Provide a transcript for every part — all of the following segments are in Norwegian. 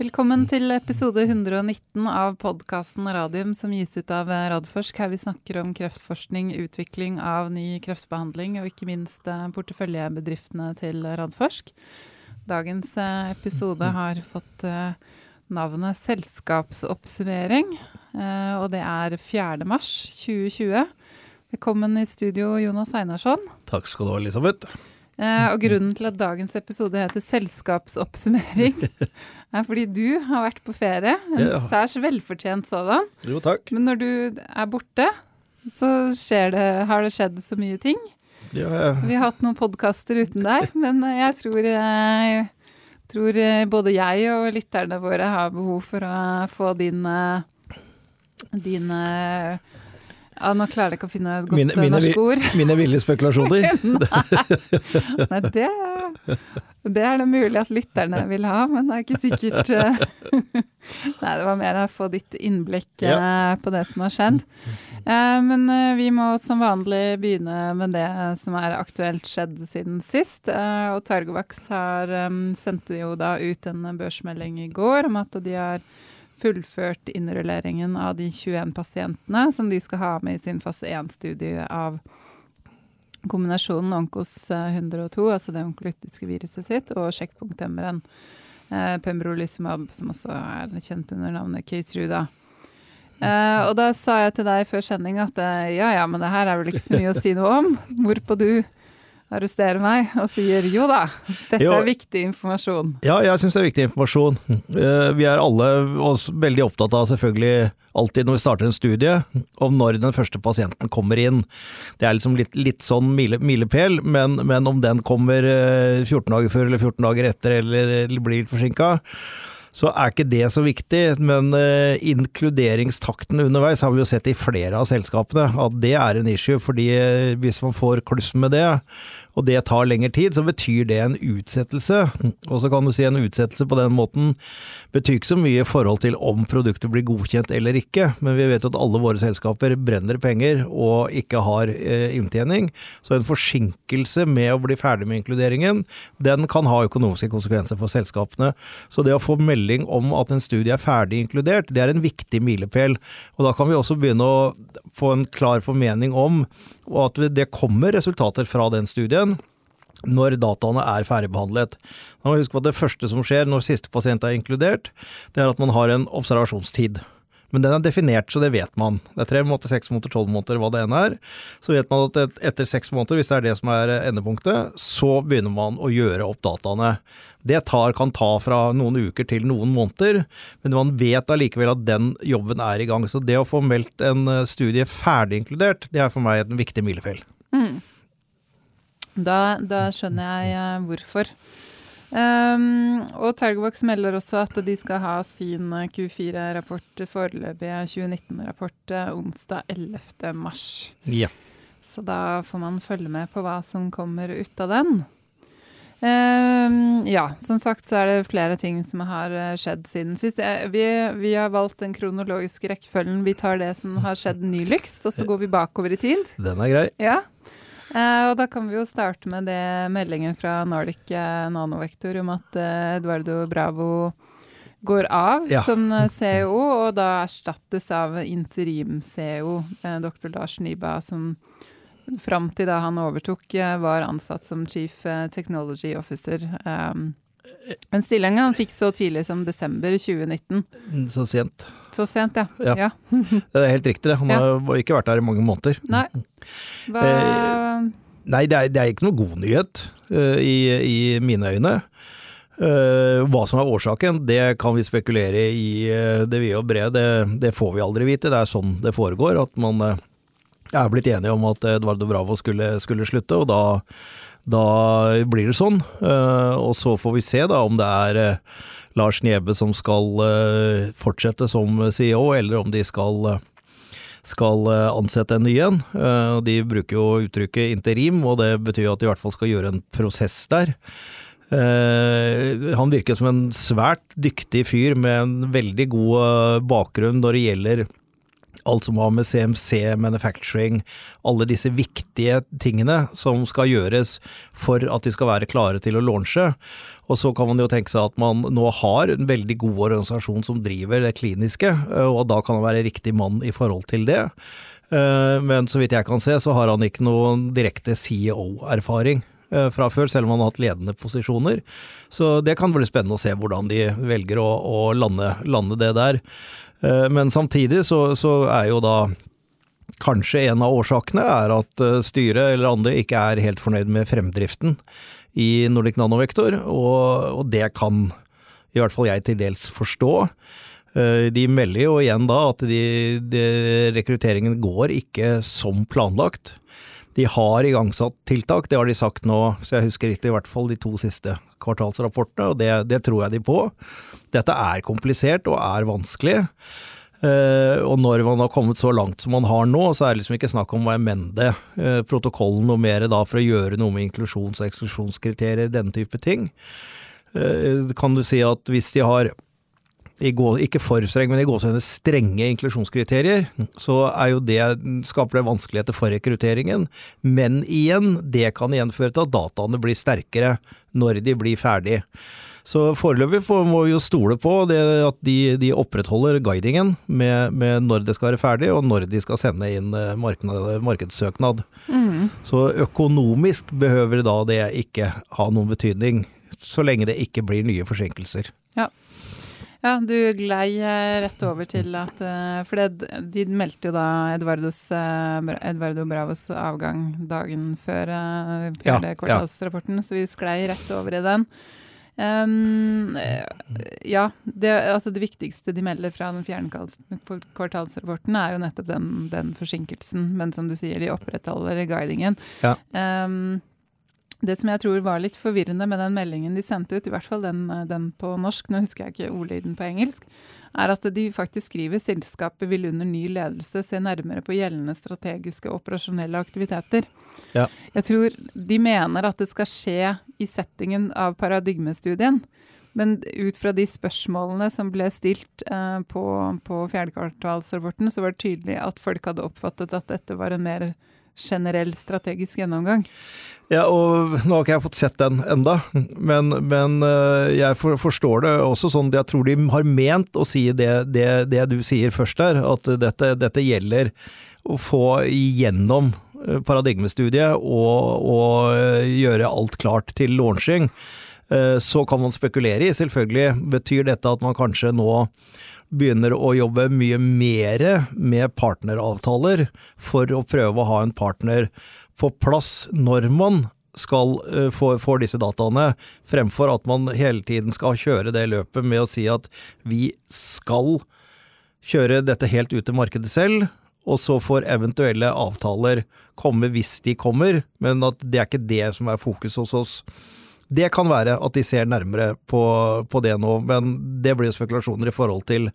Velkommen til episode 119 av podkasten Radium som gis ut av Radforsk, her vi snakker om kreftforskning, utvikling av ny kreftbehandling og ikke minst eh, porteføljebedriftene til Radforsk. Dagens eh, episode har fått eh, navnet Selskapsoppsummering, og det er 4. mars 2020. Velkommen i studio, Jonas Einarsson. Takk skal du ha, Elisabeth. Og grunnen til at dagens episode heter Selskapsoppsummering, er fordi du har vært på ferie. En ja. særs velfortjent sådan. Jo, takk. Men når du er borte, så det, har det skjedd så mye ting. Ja, ja. Vi har hatt noen podkaster uten deg, men jeg tror, jeg tror, både jeg og lytterne våre har behov for å få din, din ja, Nå klarer jeg ikke å finne et godt mine, mine, norsk ord. Mine ville spekulasjoner. Nei, Nei det, det, er det mulig at lytterne vil ha, men det er ikke sikkert eh. Nei, det var mer å få ditt innblikk ja. Eh, på det som har skjedd. Eh, men vi må som vanlig begynne med det som er aktuelt skjedd siden sist. Og Targovaks har sendte jo da ut en børsmelding i går om at de har fullført innrulleringen av de 21 pasientene som de skal ha med i sin fase 1-studie av kombinasjonen Onkos 102, altså det onkolytiske viruset sitt, og sjekkpunktemmeren eh, pembrolizumab, som også er kjent under navnet Keytruda. Eh, og da sa jeg til deg før sending at eh, ja ja, men det her er vel ikke så mye å si noe om. Hvorpå du arresterer meg og sier jo da, dette jo, er viktig informasjon. Ja, jeg syns det er viktig informasjon. Eh, vi er alle veldig opptatt av selvfølgelig alltid når vi starter en studie, om når den første pasienten kommer inn. Det er liksom litt, litt sånn milepæl, men, men, om den kommer 14 eh, dager før eller 14 dager etter eller, eller blir litt forsinka, så er ikke det så viktig. Men uh, inkluderingstakten underveis har vi jo sett i flere av selskapene, at det er en issue. fordi hvis man får kluss med det, og det tar lengre tid, så betyr det en utsettelse. Og så kan du si en utsettelse på den måten betyr ikke så mye i forhold til om produktet blir godkjent eller ikke, men vi vet at alle våre selskaper brenner penger og ikke har eh, inntjening. Så en forsinkelse med å bli ferdig med inkluderingen, den kan ha økonomiske konsekvenser for selskapene. Så det å få melding om at en studie er ferdig inkludert, det er en viktig milepæl. Og da kan vi også begynne å få en klar formening om at det kommer resultater fra den studien studien når dataene er ferdigbehandlet. Man må huske på at Det første som skjer når siste pasient er inkludert, det er at man har en observasjonstid. Men den er definert, så det vet man. Det er tre måneder, seks måneder, tolv måneder, hva det enn er. Så vet man at etter seks måneder, hvis det er det som er endepunktet, så begynner man å gjøre opp dataene. Det tar, kan ta fra noen uker til noen måneder, men man vet allikevel at den jobben er i gang. Så det å få meldt en studie ferdig inkludert, det er for meg en viktig milepæl. Mm. Da, da skjønner jeg uh, hvorfor. Um, og Targovax melder også at de skal ha sin Q4-rapport, foreløpige 2019-rapport, uh, onsdag 11. mars. Ja. Så da får man følge med på hva som kommer ut av den. Um, ja, som sagt så er det flere ting som har eh, skjedd siden sist. Vi, vi har valgt den kronologiske rekkefølgen. Vi tar det som har skjedd nyligst, og så går vi bakover i tid. Den er grei. Ja. Uh, og da kan vi jo starte med det meldingen fra Nordic uh, Nanovektor om at uh, Eduardo Bravo går av ja. som CEO, og da erstattes av interim-CEO, dr. Lars Nyba, som fram til da han overtok, var ansatt som Chief Technology Officer. Um, en stilling han fikk så tidlig som desember 2019. Så sent. Så sent, ja. ja. ja. det er helt riktig, det. Han har ikke vært der i mange måneder. Nei. Hva Nei, det er, det er, ikke noe god nyhet uh, i, i, mine øyne. Uh, hva som er årsaken, det kan vi spekulere i uh, det vide og brede. Det, det, får vi aldri vite. Det er sånn det foregår. At man er blitt enige om at Eduardo Bravo skulle, skulle slutte, og da, da, blir det sånn. og så får vi se da om det er Lars Niebe som skal fortsette som CEO, eller om de skal skal eh, ansette en ny en. Eh, de bruker jo uttrykket interim, og det betyr at de i hvert fall skal gjøre en prosess der. Eh, han virker som en svært dyktig fyr med en veldig god bakgrunn når det gjelder alt som har med CMC, manufacturing, alle disse viktige tingene som skal gjøres for at de skal være klare til å launche. Og så kan man jo tenke seg at man nå har en veldig god organisasjon som driver det kliniske, og da kan han være riktig mann i forhold til det. Eh, men så vidt jeg kan se, så har han ikke noen direkte CEO-erfaring eh, fra før, selv om han har hatt ledende posisjoner. Så det kan bli spennende å se hvordan de velger å, å lande, lande, det der. Eh, men samtidig så, så, er jo da kanskje en av årsakene er at styret eller andre ikke er helt fornøyd med fremdriften i Nordic Nanovektor, og, og det kan i hvert fall jeg til dels forstå. Eh, de melder jo igjen da at de, de, rekrutteringen går ikke som planlagt. De har igangsatt tiltak, det har de sagt nå, så jeg husker riktig, i hvert fall de to siste kvartalsrapportene, og det, det tror jeg de på. Dette er komplisert og er vanskelig. Uh, og når man har kommet så langt som man har nå, så er det liksom ikke snakk om å emende uh, protokollen noe mer da for å gjøre noe med inklusjons- og eksklusjonskriterier, denne type ting. Uh, kan du si at hvis de har ikke for streng, men i gåsehudene strenge inklusjonskriterier, så er jo det, skaper det vanskeligheter for rekrutteringen. Men igjen, det kan igjen føre til at dataene blir sterkere når de blir ferdig. Så foreløpig må vi jo stole på at de, de opprettholder guidingen med, med, når det skal være ferdig, og når de skal sende inn eh, marked, markedssøknad. Mm. Så økonomisk behøver da det ikke ha noen betydning, så lenge det ikke blir nye forsinkelser. Ja. Ja, du glei eh, rett over til at eh, For det, de meldte jo da Edvardos, eh, Edvardo Bravos avgang dagen før før ja, kvartalsrapporten, ja. så vi sklei rett over i den. Um, ja, det, altså det viktigste de melder fra den fjerde kvartalsrapporten, er jo nettopp den, den, forsinkelsen. Men som du sier, de opprettholder guidingen. Ja. Um, det som jeg tror var litt forvirrende med den meldingen de sendte ut, i hvert fall den, den, på norsk, nå husker jeg ikke ordlyden på engelsk, er at de faktisk skriver selskapet vil under ny ledelse se nærmere på gjeldende strategiske og operasjonelle aktiviteter. Ja. Jeg tror de mener at det skal skje i settingen av paradigmestudien. Men ut fra de spørsmålene som ble stilt eh, på, på fjerdekvartalsrapporten, så var det tydelig at folk hadde oppfattet at dette var en mer generell strategisk gjennomgang. Ja, og nå har ikke jeg fått sett den enda, men, men eh, jeg forstår det også sånn jeg tror de har ment å si det, det, det du sier først der, at dette, dette, gjelder å få igjennom eh, paradigmestudiet og, og eh, gjøre alt klart til launching. Så kan man spekulere i, selvfølgelig. Betyr dette at man kanskje nå begynner å jobbe mye mer med partneravtaler for å prøve å ha en partner på plass når man skal få, få, disse dataene, fremfor at man hele tiden skal kjøre det løpet med å si at vi skal kjøre dette helt ut til markedet selv, og så får eventuelle avtaler komme hvis de kommer, men at det er ikke det som er fokus hos oss. Det kan være at de ser nærmere på, på det nå, men det blir jo spekulasjoner i forhold til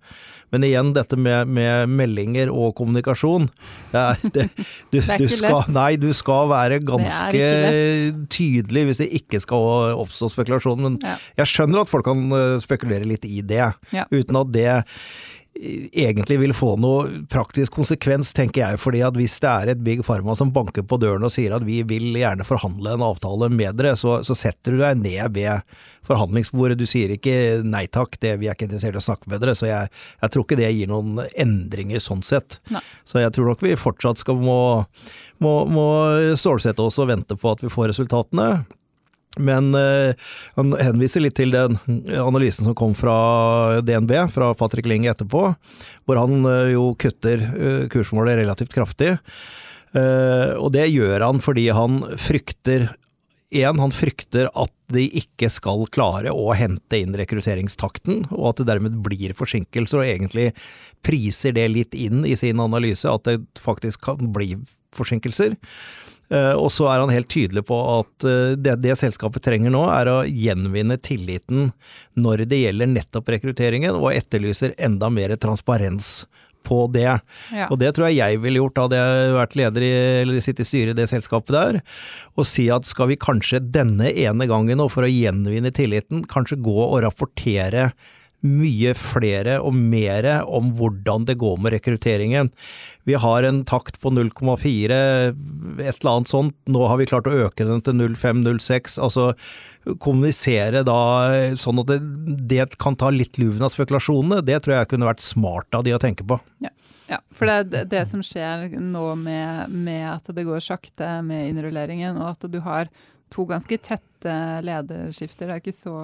Men igjen, dette med, med meldinger og kommunikasjon ja, det, du, det du skal, Nei, du skal være ganske tydelig hvis det ikke skal oppstå spekulasjon. Men ja. jeg skjønner at folk kan eh, spekulere litt i det, ja. uten at det egentlig vil få noe praktisk konsekvens, tenker jeg. fordi at hvis det er et Big Pharma som banker på døren og sier at vi vil gjerne forhandle en avtale med dere, så, så setter du deg ned ved forhandlingsbordet. Du sier ikke nei takk, det, vi er ikke interessert i å snakke med dere. Så jeg, jeg, tror ikke det gir noen endringer sånn sett. Nei. Så jeg tror nok vi fortsatt skal må, må, må stålsette oss og vente på at vi får resultatene. Men uh, han henviser litt til den analysen som kom fra DNB, fra Patrick Ling etterpå, hvor han uh, jo kutter uh, kursmålet relativt kraftig. og det gjør han fordi han frykter en, han frykter at de ikke skal klare å hente inn rekrutteringstakten, og at det dermed blir forsinkelser, og egentlig priser det litt inn i sin analyse, at det faktisk kan bli forsinkelser. Eh, og så er han helt tydelig på at eh, det, det, selskapet trenger nå, er å gjenvinne tilliten når det gjelder nettopp rekrutteringen, og etterlyser enda mer transparens på det. Ja. Og det tror jeg jeg ville gjort, hadde jeg vært leder i, eller sittet i styret i det selskapet der, og si at skal vi kanskje denne ene gangen, og for å gjenvinne tilliten, kanskje gå og rapportere mye flere og mere om hvordan det går med rekrutteringen. Vi har en takt på 0,4, et eller annet sånt. Nå har vi klart å øke den til 0,5-0,6. Altså kommunisere da sånn at det, det, kan ta litt luven av spekulasjonene. Det tror jeg kunne vært smart av de å tenke på. Ja, ja for det er det som skjer nå med, med at det går sakte med innrulleringen, og at du har to ganske tette lederskifter. Det er ikke så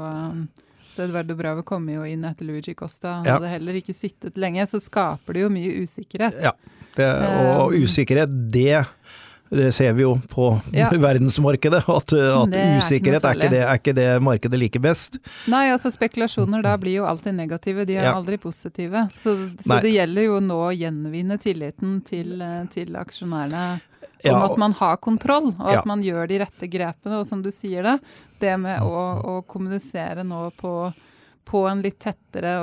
så Eduardo Bravo kommer jo inn etter Luigi Costa. Han ja. hadde heller ikke sittet lenge, så skaper det jo mye usikkerhet. Ja, det, og um, usikkerhet, det det ser vi jo på ja. verdensmarkedet, at, at er usikkerhet er ikke, det, er ikke, det, markedet liker best. Nei, altså spekulasjoner da blir jo alltid negative, de er ja. aldri positive. Så, så det gjelder jo nå å gjenvinne tilliten til, til aksjonærene om ja, og, at man har kontroll, og at man gjør de rette grepene. Og som du sier det, det med å, å kommunisere nå på, på, en litt tettere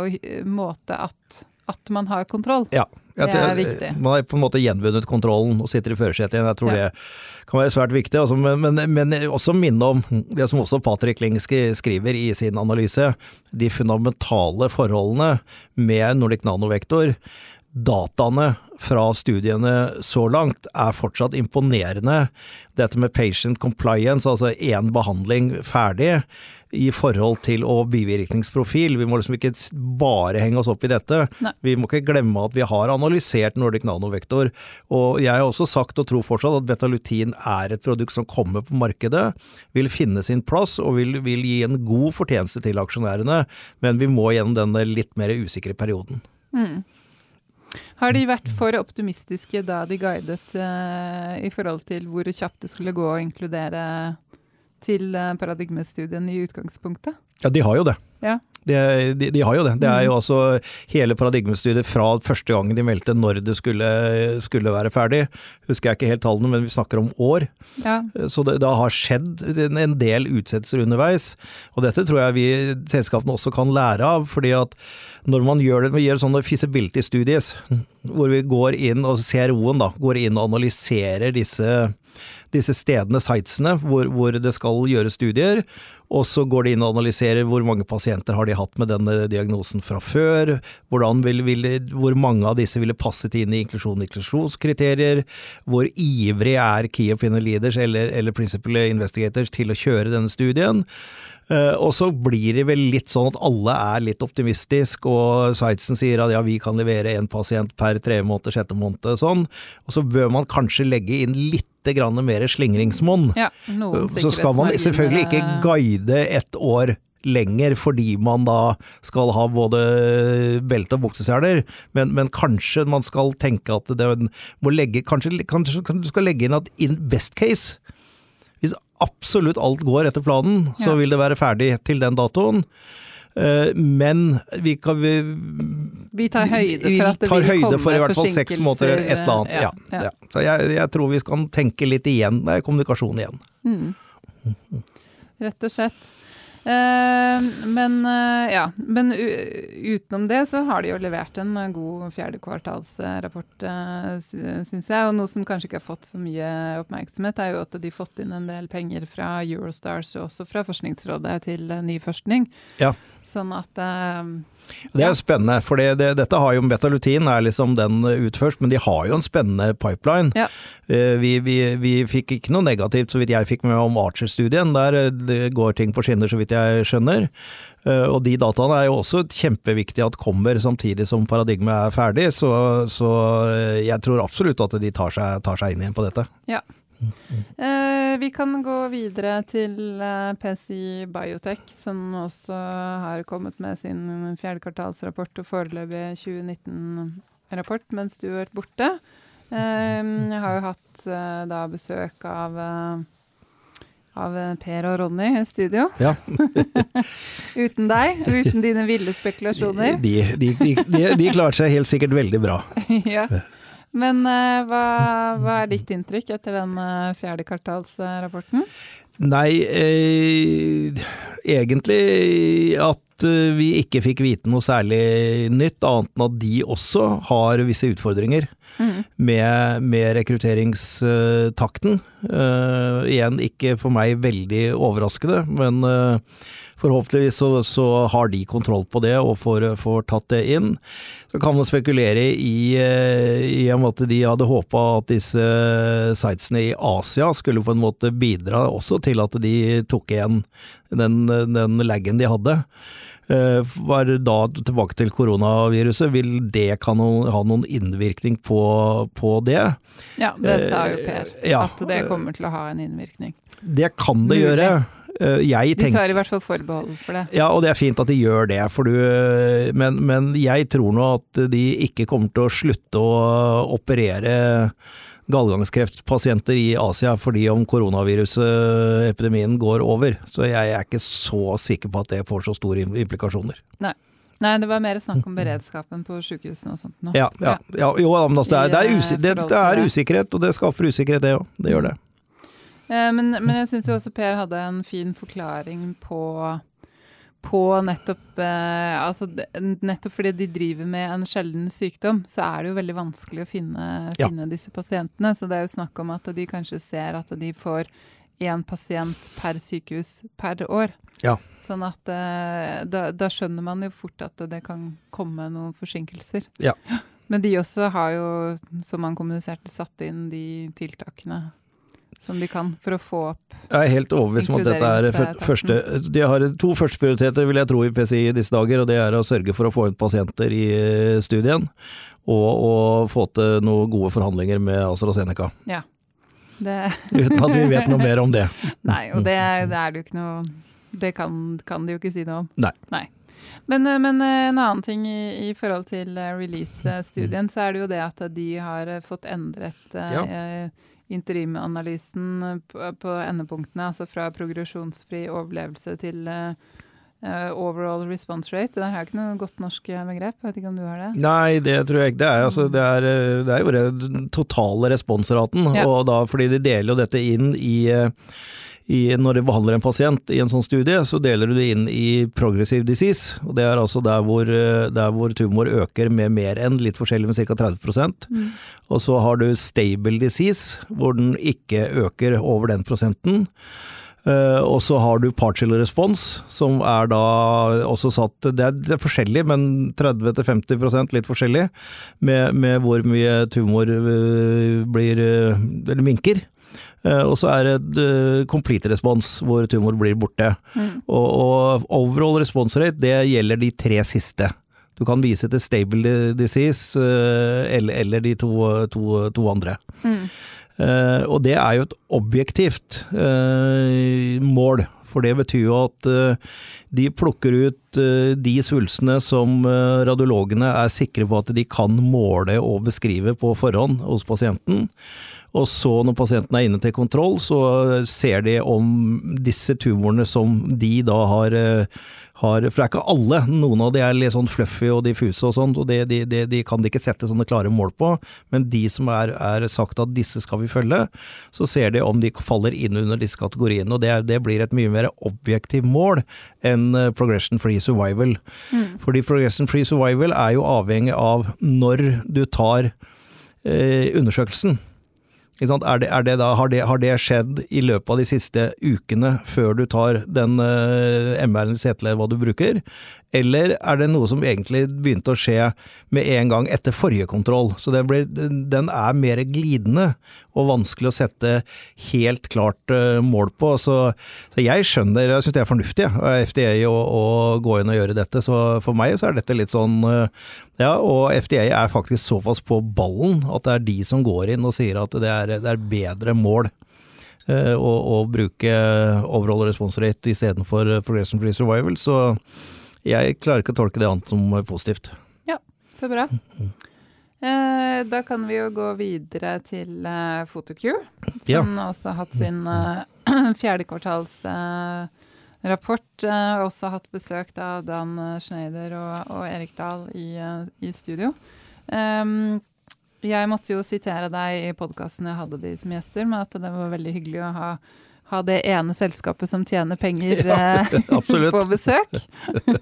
måte at, at man har kontroll. Ja, det er viktig. Man har på en måte gjenvunnet kontrollen og sitter i førersetet igjen. Jeg tror ja. det kan være svært viktig. Altså, men, men, men, også minne om det som også Patrick Ling skriver i sin analyse. De fundamentale forholdene med Nordic Nanovektor. Dataene fra studiene så langt er fortsatt imponerende. Dette med patient compliance, altså én behandling ferdig, i forhold til å bivirkningsprofil. Vi må liksom ikke bare henge oss opp i dette. Nei. Vi må ikke glemme at vi har analysert Nordic Nanovektor. Og jeg har også sagt, og tror fortsatt, at betalutin er et produkt som kommer på markedet, vil finne sin plass og vil, vil gi en god fortjeneste til aksjonærene, men vi må gjennom denne litt mer usikre perioden. Mm. Har de vært for optimistiske da de guidet uh, i forhold til hvor kjapt det skulle gå å inkludere til uh, paradigmestudien i utgangspunktet? Ja, de har jo det. Ja. De, de, de, har jo det. Det er jo mm. altså hele paradigmestudiet fra første gangen de meldte når det skulle, skulle, være ferdig. Husker jeg ikke helt tallene, men vi snakker om år. Ja. Så det, det, har skjedd en del utsettelser underveis. Og dette tror jeg vi selskapene også kan lære av. fordi at når man gjør det, vi gjør sånne feasibility studies, hvor vi går inn og CRO-en da, går inn og analyserer disse disse stedene, sitesene, hvor, hvor, det skal gjøres studier. Og så går de inn og analyserer hvor mange pasienter har de hatt med denne diagnosen fra før. Vil, vil, hvor mange av disse ville passet inn i inklusjon- og inklusjonskriterier. Hvor ivrig er key opinion leaders eller, eller principal investigators til å kjøre denne studien. Uh, og så blir det vel litt sånn at alle er litt optimistiske, og Seidsen sier at ja, vi kan levere én pasient per tre måneder, sjette måned, sånn. Og så bør man kanskje legge inn litt mer slingringsmonn. Ja, så skal man selvfølgelig ikke guide ett år lenger fordi man da skal ha både belte og bukseseler, men, men, kanskje man skal tenke at det må legge Kanskje, kanskje du skal legge inn at in best case, hvis absolutt alt går etter planen, så vil det være ferdig til den datoen. Eh, men vi, kan, vi, vi tar høyde for at det vil komme for i hvert fall seks måneder eller et eller annet. Ja, ja. ja. Så jeg, jeg, tror vi skal tenke litt igjen. Det er kommunikasjon igjen. Mm. Rett og slett. Eh, men uh, ja, men utenom det så har de jo levert en uh, god fjerdekvartalsrapport, uh, syns jeg. Og noe som kanskje ikke har fått så mye oppmerksomhet, er jo at de har fått inn en del penger fra Eurostars og også fra Forskningsrådet til ny forskning. Ja. Sånn at Det er jo spennende, for det, det, dette har jo Betalutin er liksom den utførst, men de har jo en spennende pipeline. Ja. Vi, vi, vi, fikk ikke noe negativt, så vidt jeg fikk med om Archer-studien. Der går ting på skinner, så vidt jeg jeg skjønner. Eh, og de dataene er jo også kjempeviktige at kommer samtidig som paradigmet er ferdig, så, så eh, jeg tror absolutt at de tar seg, tar seg inn igjen på dette. Ja. Eh, vi kan gå videre til PCI Biotech, som også har kommet med sin fjerdekvartalsrapport og foreløpig 2019-rapport mens du har vært borte. Jeg har jo hatt da besøk av av eh, Per og Ronny i studio. Ja. uten deg, uten dine ville spekulasjoner. De, de, de, de klarte seg helt sikkert veldig bra. ja. Men uh, hva, hva, er ditt inntrykk etter den uh, fjerde kvartalsrapporten? Nei, eh, egentlig at eh, vi ikke fikk vite noe særlig nytt, annet enn at de også har visse utfordringer Mm. med, med rekrutteringstakten. Uh, igjen ikke for meg veldig overraskende, men uh, forhåpentligvis så, så har de kontroll på det og får, får tatt det inn. Så kan man spekulere i, uh, i en måte de hadde håpa at disse sitesene i Asia skulle på en måte bidra også til at de tok igjen den, den laggen de hadde. Eh, Var da tilbake til koronaviruset, vil det kan ha noen innvirkning på, på det? Ja, det sa jo Per. Eh, ja. At det kommer til å ha en innvirkning. Det kan det Mulig. gjøre. Jeg Jeg De tar i hvert fall forbehold for det. Ja, og det er fint at de gjør det, for du, men, men jeg tror nå at de ikke kommer til å slutte å operere galgangskreftpasienter i Asia fordi om koronavirusepidemien går over. Så jeg er ikke så sikker på at det får så store implikasjoner. Nei, det var mer snakk om beredskapen på sykehusene og sånt nå. Ja, ja, ja jo, men altså, det, er, det, er usi det, det er usikkerhet, og det skaffer usikkerhet, det òg. Det gjør det. Eh, Men, men jeg syns jo også Per hadde en fin forklaring på på nettopp eh, altså Nettopp fordi de driver med en sjelden sykdom, så er det jo veldig vanskelig å finne, Ja. finne disse pasientene. Så det er jo snakk om at de kanskje ser at de får én pasient per sykehus per år. Ja. Sånn at eh, da, da skjønner man jo fort at det kan komme noen forsinkelser. Ja. Men de også har jo, som man kommuniserte, satt inn de tiltakene som de kan for å få opp Jeg er helt overbevist om at dette er første De har to førsteprioriteter, vil jeg tro, i PCI i disse dager, og det er å sørge for å få inn pasienter i eh, studien, og å få til noen gode forhandlinger med AstraZeneca. det. Uten at vi vet noe mer om det. Nei, og det, det er det jo ikke noe Det kan, kan de jo ikke si noe om. Nei. Men, eh, men eh, en annen ting i, i forhold til release-studien, så er det jo det at de har fått endret Ja. eh, interimanalysen eh, på, på endepunktene, altså fra progresjonsfri overlevelse til eh, overall response rate. Det er ikke noe godt norsk begrep, jeg vet ikke om du har det? Nei, det tror jeg ikke. Det er, altså, det er, det er jo den totale responsraten, Ja. og da, fordi de deler jo dette inn i eh, i, når du behandler en pasient i en sånn studie, så deler du det inn i progressive disease. og Det er altså der hvor, eh, der hvor tumor øker med mer enn litt forskjellig med ca. 30 Mm. Og så har du stable disease, hvor den ikke øker over den prosenten. Uh, og så har du partial response, som er da også satt Det er, det er forskjellig, men 30-50% litt forskjellig, med, med hvor mye tumor uh, blir uh, Eller minker. Eh, og så er det eh, complete response, hvor tumor blir borte. Mm. Og, og overall response rate, det gjelder de tre siste. Du kan vise til stable disease eh, eller, eller de to, to, to andre. Mm. Uh, og det er jo et objektivt uh, mål, for det betyr jo at uh, de plukker ut de svulstene som radiologene er sikre på at de kan måle og beskrive på forhånd hos pasienten. Og så når pasienten er inne til kontroll, så ser de om disse tumorene som de da har, eh, har For det er ikke alle, noen av de er litt sånn fluffy og diffuse og sånt, og det, de, de, de kan de ikke sette sånne klare mål på. Men de som er, er sagt at disse skal vi følge, så ser de om de faller inn under disse kategoriene. Og det, det blir et mye mer objektivt mål enn eh, progression free survival. Mm. Fordi progression free survival er jo avhengig av når du tar eh, undersøkelsen. Er det, er det da, har, det, har det skjedd i løpet av de siste ukene før du tar den uh, MR-en eller hva du bruker? Eller er det noe som egentlig begynte å skje med en gang etter forrige kontroll? Så den, blir, den er mer glidende og vanskelig å sette helt klart eh, mål på. Så, så jeg skjønner, jeg syns det er fornuftig av FDA å, gå inn og gjøre dette. Så for meg så er dette litt sånn eh, ja, og FDA er faktisk såpass på ballen at det er de som går inn og sier at det er, det er bedre mål eh, å bruke overall response rate istedenfor progression free survival. Så jeg klarer ikke å tolke det annet som positivt. Ja, Så bra. Eh, da kan vi jo gå videre til Photocure, som Ja. også har hatt sin eh, fjerdekvartalsrapport. Og også hatt besøk av Dan Schneider og, og Erik Dahl i, eh, i studio. Jeg måtte jo sitere deg i podkasten jeg hadde de som gjester, med at det var veldig hyggelig å ha, ha det ene selskapet som tjener penger Ja, eh, på besøk.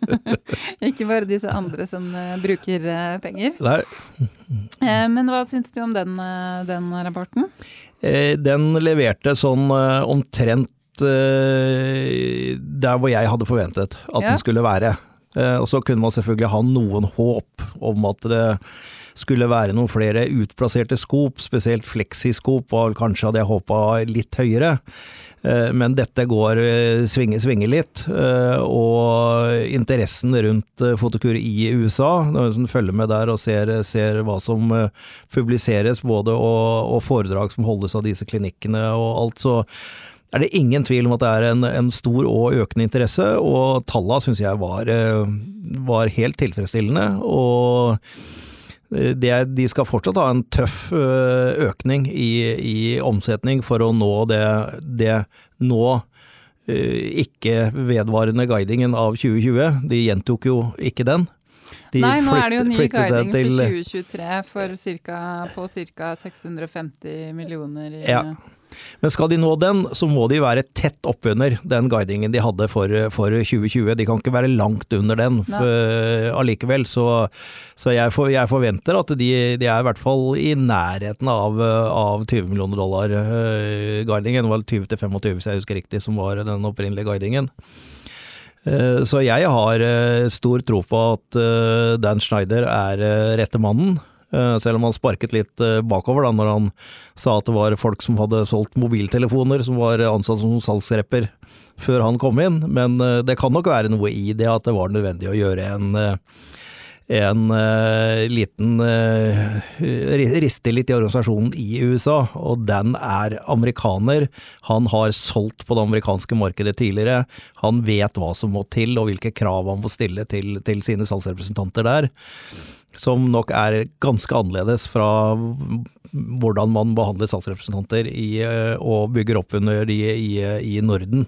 Ikke bare disse andre som eh, bruker eh, penger. Nei, Men hva syns du om den, den rapporten? Den leverte sånn omtrent der hvor jeg hadde forventet at Ja. den skulle være. Og så kunne man selvfølgelig ha noen håp om at det skulle være noen flere utplasserte skop, spesielt fleksiskop var kanskje hadde jeg håpa litt høyere. Eh, Men dette går eh, svinger, svinger litt, eh, og interessen rundt Fotokur i USA, når man følger med der og ser, ser hva som publiseres, både og, og foredrag som holdes av disse klinikkene og alt, så er det ingen tvil om at det er en, en stor og økende interesse, og tallene syns jeg var, var helt tilfredsstillende. og de skal fortsatt ha en tøff eh, økning i, i omsetning for å nå det, det nå eh, ikke vedvarende guidingen av 2020. De gjentok jo ikke den. De Nei, nå er det jo ny guiding til- for 2023 for cirka, på ca. 650 millioner. i- Ja. Men skal de nå den, så må de være tett oppunder den guidingen de hadde for, for 2020. De kan ikke være langt under den for- allikevel. Så, så jeg, for, jeg forventer at de, de er i hvert fall i nærheten av, av 20 millioner dollar. eh, Det var 20 til 25, hvis jeg husker riktig, som var den opprinnelige guidingen. Eh, Så jeg har eh, stor tro på at eh, Dan Schneider er eh, rette mannen. Eh, Selv om han sparket litt eh, bakover da når han sa at det var folk som hadde solgt mobiltelefoner som var ansatt som salgsrepper før han kom inn. Men eh, det kan nok være noe i det at det var nødvendig å gjøre en en liten riste litt i organisasjonen i USA, og den er amerikaner. Han har solgt på det amerikanske markedet tidligere. Han vet hva som må til, og hvilke krav han må stille til, til sine salgsrepresentanter der. Som nok er ganske annerledes fra hvordan man behandler salgsrepresentanter i, eh, og bygger opp under de i, i Norden.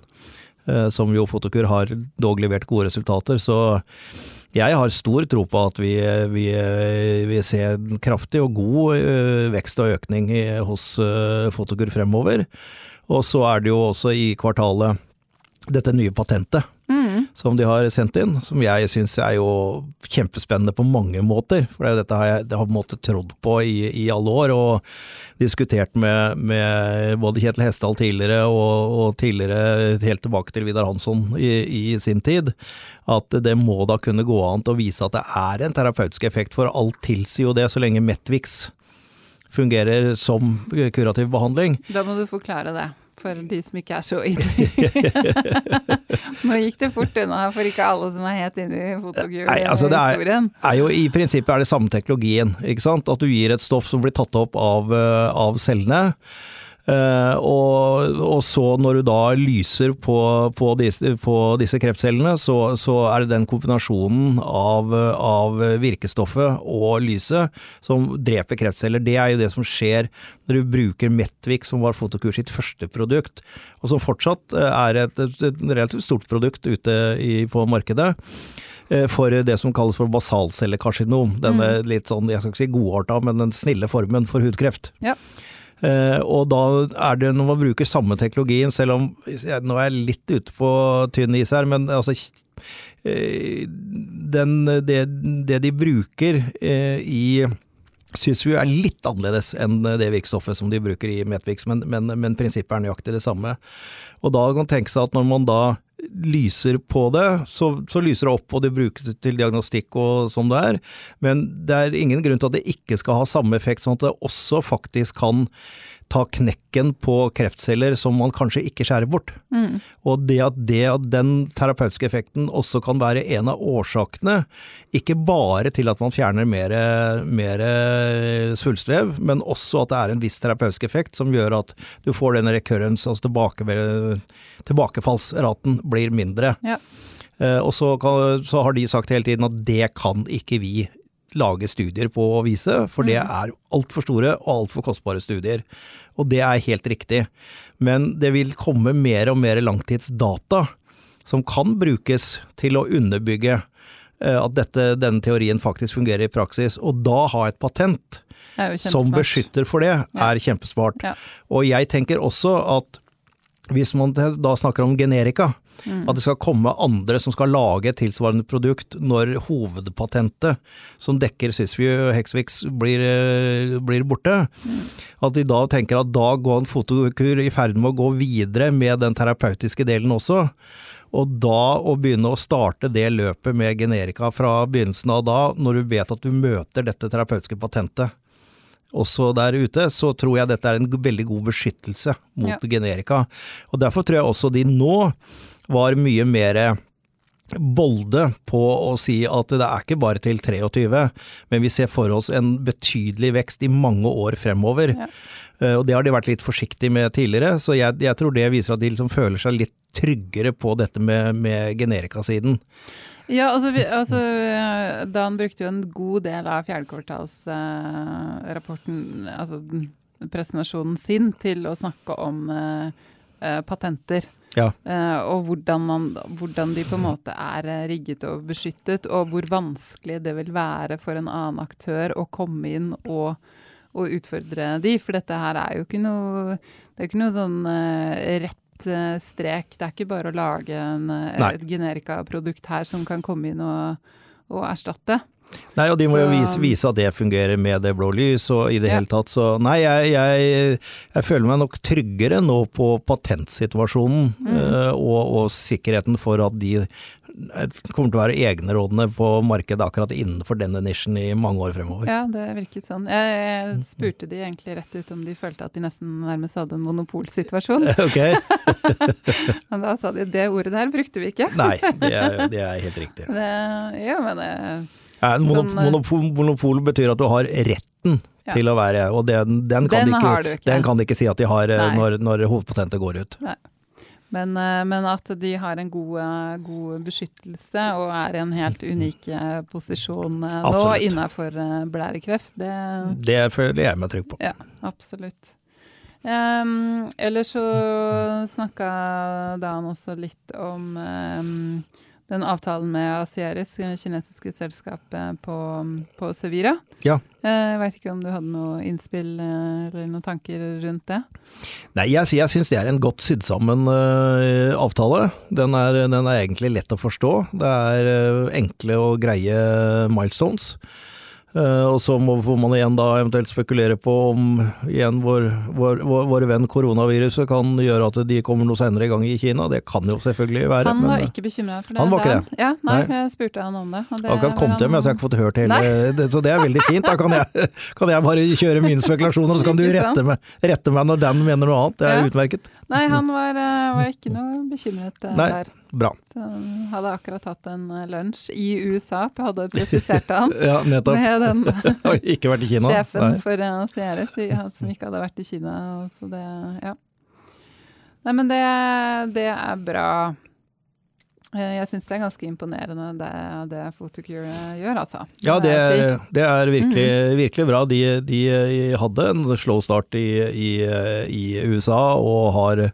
Eh, Som jo Fotokur har dog levert gode resultater, så jeg har stor tro på at vi, vi, vi ser kraftig og god eh, vekst og økning hos Fotokur fremover. Og så er det jo også i kvartalet dette nye patentet. Som de har sendt inn, som jeg syns er jo kjempespennende på mange måter. For dette har jeg det har på en måte trodd på i, i alle år, og diskutert med, med både Kjetil Hesdal tidligere og, og tidligere helt tilbake til Vidar Hansson i, i sin tid. At det må da kunne gå an til å vise at det er en terapeutisk effekt, for alt tilsier jo det så lenge Metvix fungerer som kurativ behandling. Da må du forklare det for de som ikke er så inni. Nå gikk det fort unna for ikke alle som er helt inne i altså, fotogul-historien. er i prinsippet er det samme teknologien. At du gir et stoff som blir tatt opp av, eh, av cellene. Eh, og, og så når du da lyser på, på, disse, på disse kreftcellene, så, så er det den kombinasjonen av, av virkestoffet og lyset som dreper kreftceller. Det er jo det som skjer når du bruker Metvik, som var Fotokur sitt første produkt, og som fortsatt eh, er et, et, relativt stort produkt ute i, på markedet eh, for det som kalles for basalcellekarsinom. Denne litt sånn, jeg skal ikke si godarta, men den snille formen for hudkreft. Ja. Eh, og da er det når man bruker samme teknologien, selv om Nå er jeg litt ute på tynn is her, men altså eh, den, det, det de bruker eh, i vi er litt annerledes enn det virkestoffet som de bruker i Metvix, men, men, men prinsippet er nøyaktig det samme. Og da kan man tenke seg at når man da lyser på det, så, så lyser det opp og det brukes til diagnostikk og sånn det er, men det er ingen grunn til at det ikke skal ha samme effekt, sånn at det også faktisk kan ta knekken på kreftceller som man kanskje ikke skjærer bort. Mm. Og det at, det at den terapeutiske effekten også kan være en av årsakene, ikke bare til at man fjerner mer, mer svulstvev, men også at det er en viss terapeutisk effekt som gjør at du får den recurrence, altså tilbake, tilbakefallsraten blir mindre. Ja. Eh, Og så, kan, så har de sagt hele tiden at det kan ikke vi lage studier på å vise, for det er altfor store og altfor kostbare studier. Og det er helt riktig. Men det vil komme mer og mer langtidsdata som kan brukes til å underbygge eh, at dette, denne teorien faktisk fungerer i praksis. Og da ha et patent som beskytter for det, er kjempesmart. Ja. Og jeg tenker også at hvis man da snakker om generika, Mm. at det skal komme andre som skal lage et tilsvarende produkt når hovedpatentet som dekker Sysview og Hexvix blir, eh, blir borte. At de da tenker at da går en fotokur i ferd med å gå videre med den terapeutiske delen også. Og da å begynne å starte det løpet med generika fra begynnelsen av da, når du vet at du møter dette terapeutiske patentet også der ute, så tror jeg dette er en veldig god beskyttelse mot Ja. generika. Og derfor tror jeg også de nå var mye mer bolde på å si at det er ikke bare til 23, men vi ser for oss en betydelig vekst i mange år fremover. Ja. Eh, Og det har de vært litt forsiktige med tidligere, så jeg, jeg tror det viser at de liksom føler seg litt tryggere på dette med, med generikasiden. Ja, altså, vi, altså eh, Dan brukte jo en god del av fjerdekvartalsrapporten, altså presentasjonen sin, til å snakke om eh, eh, patenter. Ja. Eh, og hvordan, man, hvordan de på en måte er eh, rigget og beskyttet, og hvor vanskelig det vil være for en annen aktør å komme inn og, og utfordre de. For dette her er jo ikke noe Det er ikke noe sånn eh, rett eh, strek. Det er ikke bare å lage en, eh, et generikaprodukt her som kan komme inn og, og erstatte. Nei, og de må jo vise, vise at det fungerer med det blå lys og i det Ja. hele tatt. Så nei, jeg, jeg, jeg føler meg nok tryggere nå på patentsituasjonen Mm. eh, og, og sikkerheten for at de eh, kommer til å være egenrådende på markedet akkurat innenfor denne nisjen i mange år fremover. Ja, det virket sånn. Jeg, jeg spurte de egentlig rett ut om de følte at de nesten nærmest hadde en monopolsituasjon. Ok? Men da sa de det ordet der brukte vi ikke. Nei, det er, det er helt riktig. Det, ja, men det, Ja, monop Sånn, eh, monopol, monopol betyr at du har retten Ja. til å være, og den, den, kan, Den de ikke, ikke. den kan de ikke si at de har eh, Nei. når, når hovedpotentet går ut. Men, eh, men at de har en god, eh, god beskyttelse og er i en helt unik eh, posisjon nå innafor blærekreft, det Det føler jeg meg trygg på. Ja, absolutt. Um, ellers så snakka Dan også litt om um, den avtalen med Asieris, kinesiske selskapet på, på Sevira. Ja. Eh, Jeg veit ikke om du hadde noe innspill eh, eller noen tanker rundt det? Nei, jeg, jeg syns det er en godt sydd sammen uh, avtale. Den er, den er egentlig lett å forstå. Det er uh, enkle og greie milestones. Eh, og så må, man igjen da eventuelt spekulere på om igjen vår, vår, vår, vår venn koronaviruset kan gjøre at de kommer noe senere i gang i Kina. Det kan jo selvfølgelig være. Han var men, ikke bekymra for det. Han var ikke det. Ja, nei, Nei. jeg spurte han om det. og det Akkurat kom til meg, så jeg har ikke fått hørt hele det, Så det er veldig fint. Da kan jeg, kan jeg bare kjøre mine spekulasjoner, og så kan du rette meg, rette meg når Dan mener noe annet. Det er Ja. utmerket. Nei, han var, eh, var ikke noe bekymret eh, Nei. der. Bra. Så hadde akkurat hatt en eh, lunsj i USA, hadde presisert han. Ja, nettopp. Med den ikke vært i Kina. sjefen Nei. for uh, Sieres, som ikke hadde vært i Kina. Så det, ja. Nei, men det, det er bra. Eh, Jeg syns det er ganske imponerende det, det Photocure gjør, altså. Ja, det er, det er virkelig, Mhm. virkelig bra. De, de hadde en slow start i, i, i USA og har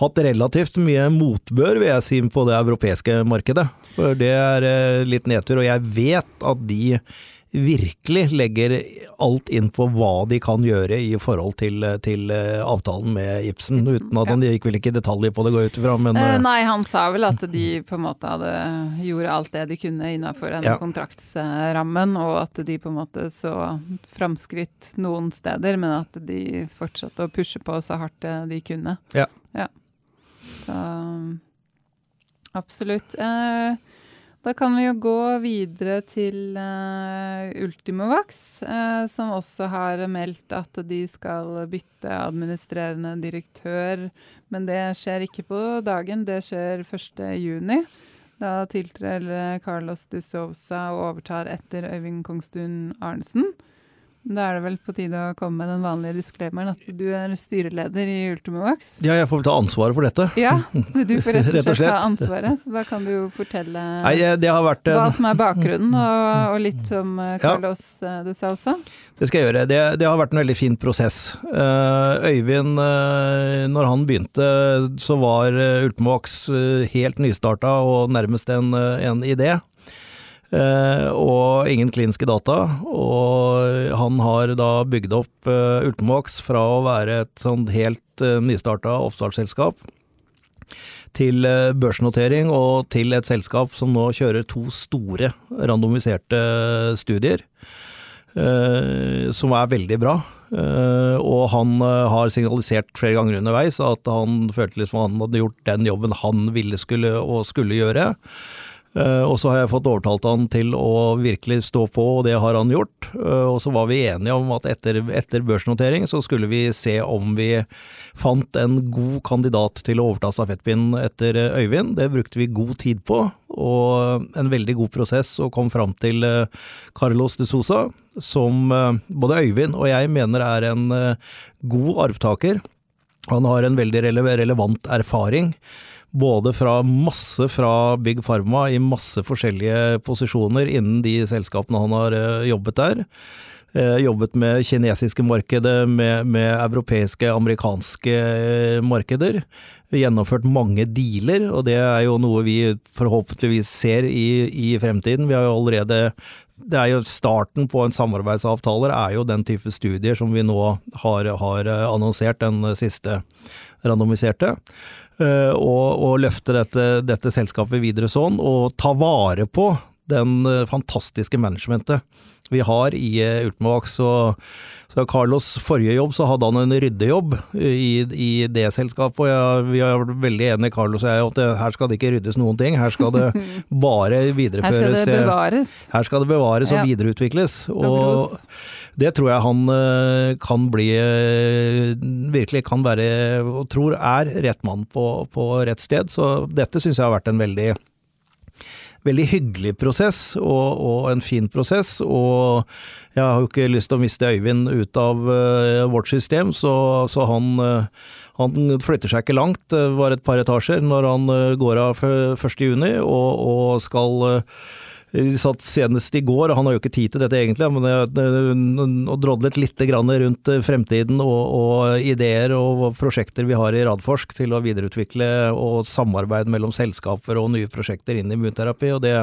hatt relativt mye motbør, vil jeg si, på det europeiske markedet. For det er eh, litt nedtur, og jeg vet at de virkelig legger alt inn på hva de kan gjøre i forhold til, til eh, avtalen med Ibsen, Ibsen, uten at han gikk vel ikke i detaljer på det, går jeg ut ifra, men eh, Nei, han sa vel at de på en måte hadde gjorde alt det de kunne innenfor den Ja. kontraktsrammen, og at de på en måte så framskritt noen steder, men at de fortsatte å pushe på så hardt de kunne. Ja. Ja. Så absolutt. Eh, da kan vi jo gå videre til eh, Ultimovax, eh, som også har meldt at de skal bytte administrerende direktør. Men det skjer ikke på dagen, det skjer 1.6. Da tiltrer Carlos de Sousa og overtar etter Øyvind Kongstun Arnesen. Da er det vel på tide å komme med den vanlige disclaimeren at du er styreleder i Ultimovax. ja, jeg får vel ta ansvaret for dette. Ja, du får rett og Rett og slett ta ansvaret. Så da kan du jo fortelle Nei, eh, det har vært hva som er bakgrunnen, og, og litt om Carlos Ja. du sa også. Det skal jeg gjøre. Det, det har vært en veldig fin prosess. Eh, Øyvind, eh, når han begynte, så var Ultimovax eh, helt nystarta og nærmest en, eh, en idé. Eh, og ingen kliniske data. Og han har da bygd opp uh, Ultimovax fra å være et sånn helt uh, nystarta oppstartsselskap til eh, børsnotering og til et selskap som nå kjører to store randomiserte studier. Eh, som er veldig bra. Eh, og han har signalisert flere ganger underveis at han følte liksom han hadde gjort den jobben han ville skulle og skulle gjøre. Eh, og så har jeg fått overtalt han til å virkelig stå på, og det har han gjort. Eh, og så var vi enige om at etter, etter børsnotering så skulle vi se om vi fant en god kandidat til å overta stafettpinnen etter eh, Øyvind. Det brukte vi god tid på, og en veldig god prosess, og kom fram til Carlos de Sosa, som både Øyvind og jeg mener er en god arvtaker. Han har en veldig relevant erfaring både fra masse fra Big Pharma i masse forskjellige posisjoner innen de selskapene han har eh, jobbet der. Eh, jobbet med kinesiske markedet, med, med europeiske, amerikanske eh, markeder. Gjennomført mange dealer, og det er jo noe vi forhåpentligvis ser i, i fremtiden. Vi har jo allerede det er jo Starten på en samarbeidsavtaler er jo den type studier som vi nå har, har annonsert, den siste randomiserte. Eh, og, og løfte dette, dette, selskapet videre sånn, og ta vare på den eh, fantastiske managementet vi har i eh, Så, så Carlos forrige jobb, så hadde han en ryddejobb i, i det selskapet. Og jeg, vi er veldig enige, Carlos og jeg, at det, her skal det ikke ryddes noen ting. Her skal det bare videreføres. Her skal det bevares. Her skal det bevares og ja. videreutvikles. Og, det tror jeg han eh, kan bli eh, Virkelig kan være, og tror er, rett mann på, på rett sted. Så dette syns jeg har vært en veldig veldig hyggelig prosess, og, og, en fin prosess. Og jeg har jo ikke lyst til å miste Øyvind ut av uh, vårt system, så, så han, uh, han, flytter seg ikke langt, det var et par etasjer, når han uh, går av 1.6, og, og skal vi satt senest i går, og han har jo ikke tid til dette egentlig, men og drodlet litt rundt eh, fremtiden og, og, ideer og prosjekter vi har i Radforsk til å videreutvikle og samarbeide mellom selskaper og nye prosjekter inn i immunterapi, og det,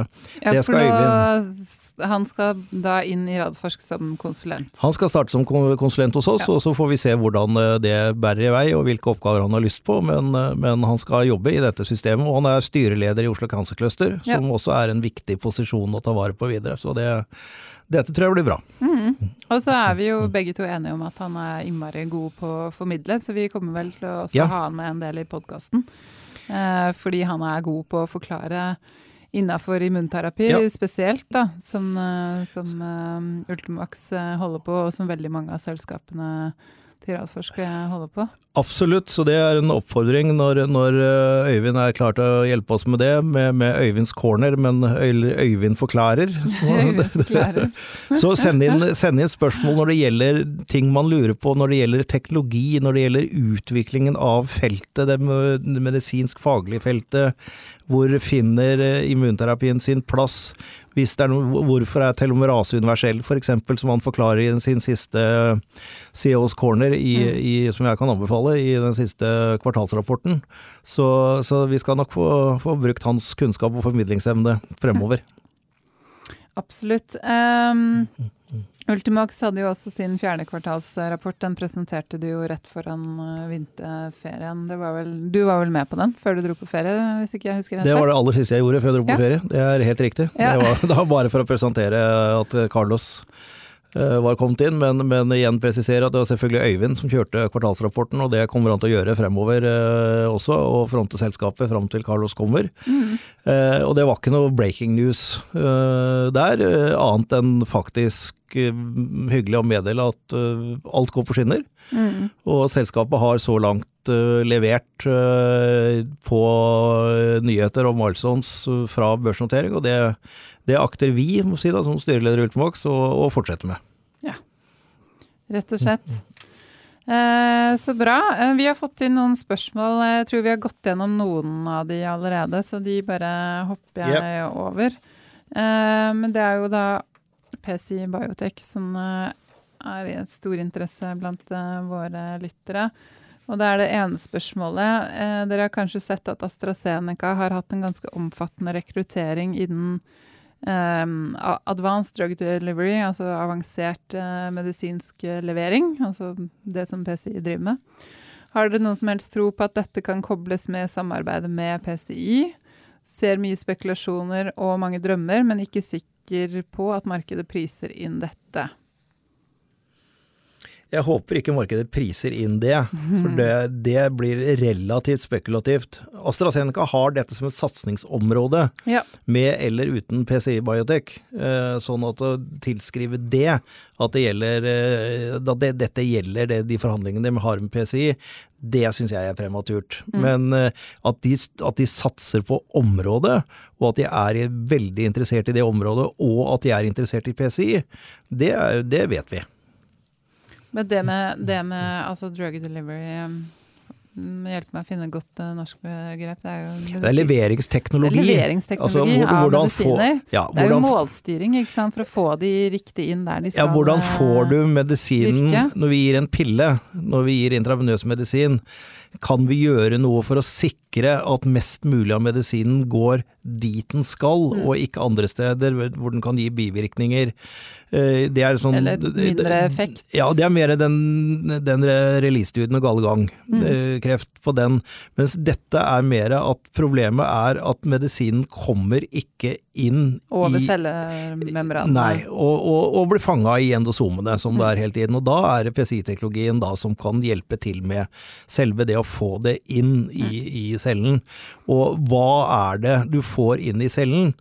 ja, det skal Øyvind Han skal da inn i Radforsk som konsulent? Han skal starte som konsulent hos oss, ja. og så får vi se hvordan eh, det bærer i vei og hvilke oppgaver han har lyst på, men, eh, men han skal jobbe i dette systemet, og han er styreleder i Oslo Cancer Cluster, som ja. også er en viktig posisjon tradisjonen å ta vare på videre. Så det, dette tror jeg blir bra. Mm. Og så er vi jo begge to enige om at han er innmari god på å formidle, så vi kommer vel til å ja. ha han med en del i podkasten. Eh, fordi han er god på å forklare innafor immunterapi ja. spesielt, da, som, eh, som uh, Ultimax eh, holder på, og som veldig mange av selskapene Tiralforsk holde på? Absolutt, så det er en oppfordring når, når eh, Øyvind er klar til å hjelpe oss med det, med, med Øyvinds corner, men Øyvind forklarer. så send inn, send inn, spørsmål når det gjelder ting man lurer på, når det gjelder teknologi, når det gjelder utviklingen av feltet, det medisinsk-faglige feltet. Hvor finner eh, immunterapien sin plass? Hvis det er noe, hvorfor er telomerase universell, f.eks., som han forklarer i sin siste CEOs Corner, i, mm. i, som jeg kan anbefale, i den siste kvartalsrapporten. Så, så vi skal nok få, få, brukt hans kunnskap og formidlingsevne fremover. Absolutt. Um, Ultimax hadde jo også sin fjernekvartalsrapport. Den presenterte du jo rett foran eh, vinterferien. Var vel, du var vel med på den før du dro på ferie? hvis ikke jeg husker rett? Det var det aller siste jeg gjorde før jeg dro på ja. ferie. Det er helt riktig. Ja. Det, var, bare for å presentere at Carlos Eh, var kommet inn, men, men, igjen presisere at det var selvfølgelig Øyvind som kjørte kvartalsrapporten, og det kommer han til å gjøre fremover eh, også, og fronte selskapet fram til Carlos kommer. Mm. Eh, og det var ikke noe breaking news eh, der, eh, annet enn faktisk eh, hyggelig å meddele at alt går på skinner. Mm. Og selskapet har så langt levert på nyheter om milestones fra børsnotering, og det det akter vi si da, som styreleder i Ultimax å fortsette med. Ja, rett og slett. Eh, så bra. Eh, vi har fått inn noen spørsmål. Jeg tror vi har gått gjennom noen av de allerede, så de bare hopper jeg yep. over. Eh, men det er jo da PC Biotech som eh, er i stor interesse blant uh, våre lyttere. Og det er det ene spørsmålet. Eh, dere har kanskje sett at AstraZeneca har hatt en ganske omfattende rekruttering innen Um, advanced drug delivery, altså avansert uh, medisinsk levering, altså det som PCI driver med, Har dere noen som helst tro på at dette kan kobles med samarbeidet med PCI? Ser mye spekulasjoner og mange drømmer, men ikke sikker på at markedet priser inn dette. Jeg håper ikke markedet priser inn det, for det, det blir relativt spekulativt. AstraZeneca har dette som et satsingsområde, Ja. med eller uten PCI Biotech. Eh, Sånn at å tilskrive det, at det gjelder, eh, at det, dette gjelder det, de forhandlingene de har med PCI, det syns jeg er prematurt. Men eh, at de, at de satser på området, og at de er veldig interessert i det området, og at de er interessert i PCI, det, det vet vi. Men det med, det med altså drug delivery um, Hjelp meg å finne et godt uh, norsk begrep. Det er jo Det er leveringsteknologi. Det er leveringsteknologi hvor- av medisiner. få- medisiner. hvordan, det er jo målstyring ikke sant, for å få de riktig inn der de ja, hvordan eh, får du medisinen virke? når vi gir en pille, når vi gir intravenøs medisin? Kan vi gjøre noe for å sikre at mest mulig av medisinen går dit den skal, Mm. og ikke andre steder hvor den kan gi bivirkninger? Eh, Det er sånn Eller mindre effekt. Ja, det er mer den, den release-studien og gale gang. Mm. eh, Kreft på den. Mens dette er mer at problemet er at medisinen kommer ikke inn Over i cellemembranene. Nei, og, og, og blir fanga i endosomene, som Mm. det er hele tiden. Og da er det PCI-teknologien som kan hjelpe til med selve det å få det inn i, i cellen. Og hva er det du får inn i cellen?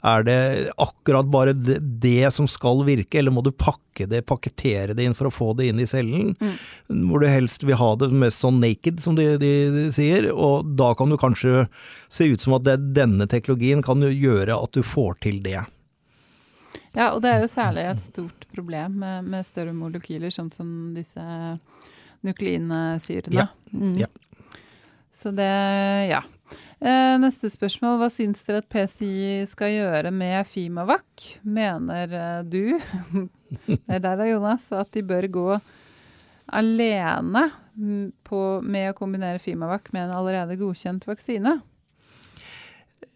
Er det akkurat bare det, det som skal virke, eller må du pakke det, pakkettere det inn for å få det inn i cellen? Mm. Hvor du helst vil ha det mest sånn naked, som de, de, de sier. Og da kan du kanskje se ut som at det, denne teknologien kan gjøre at du får til det. Ja, og det er jo særlig et stort problem med, med større molekyler, sånn som disse nukleinsyrene. Ja, Mm. ja. Så det, ja. Eh, neste spørsmål. Hva syns dere at PCI skal gjøre med Fimavac? Mener eh, du, det er deg da, Jonas, at de bør gå alene mm, på, med å kombinere Fimavac med en allerede godkjent vaksine?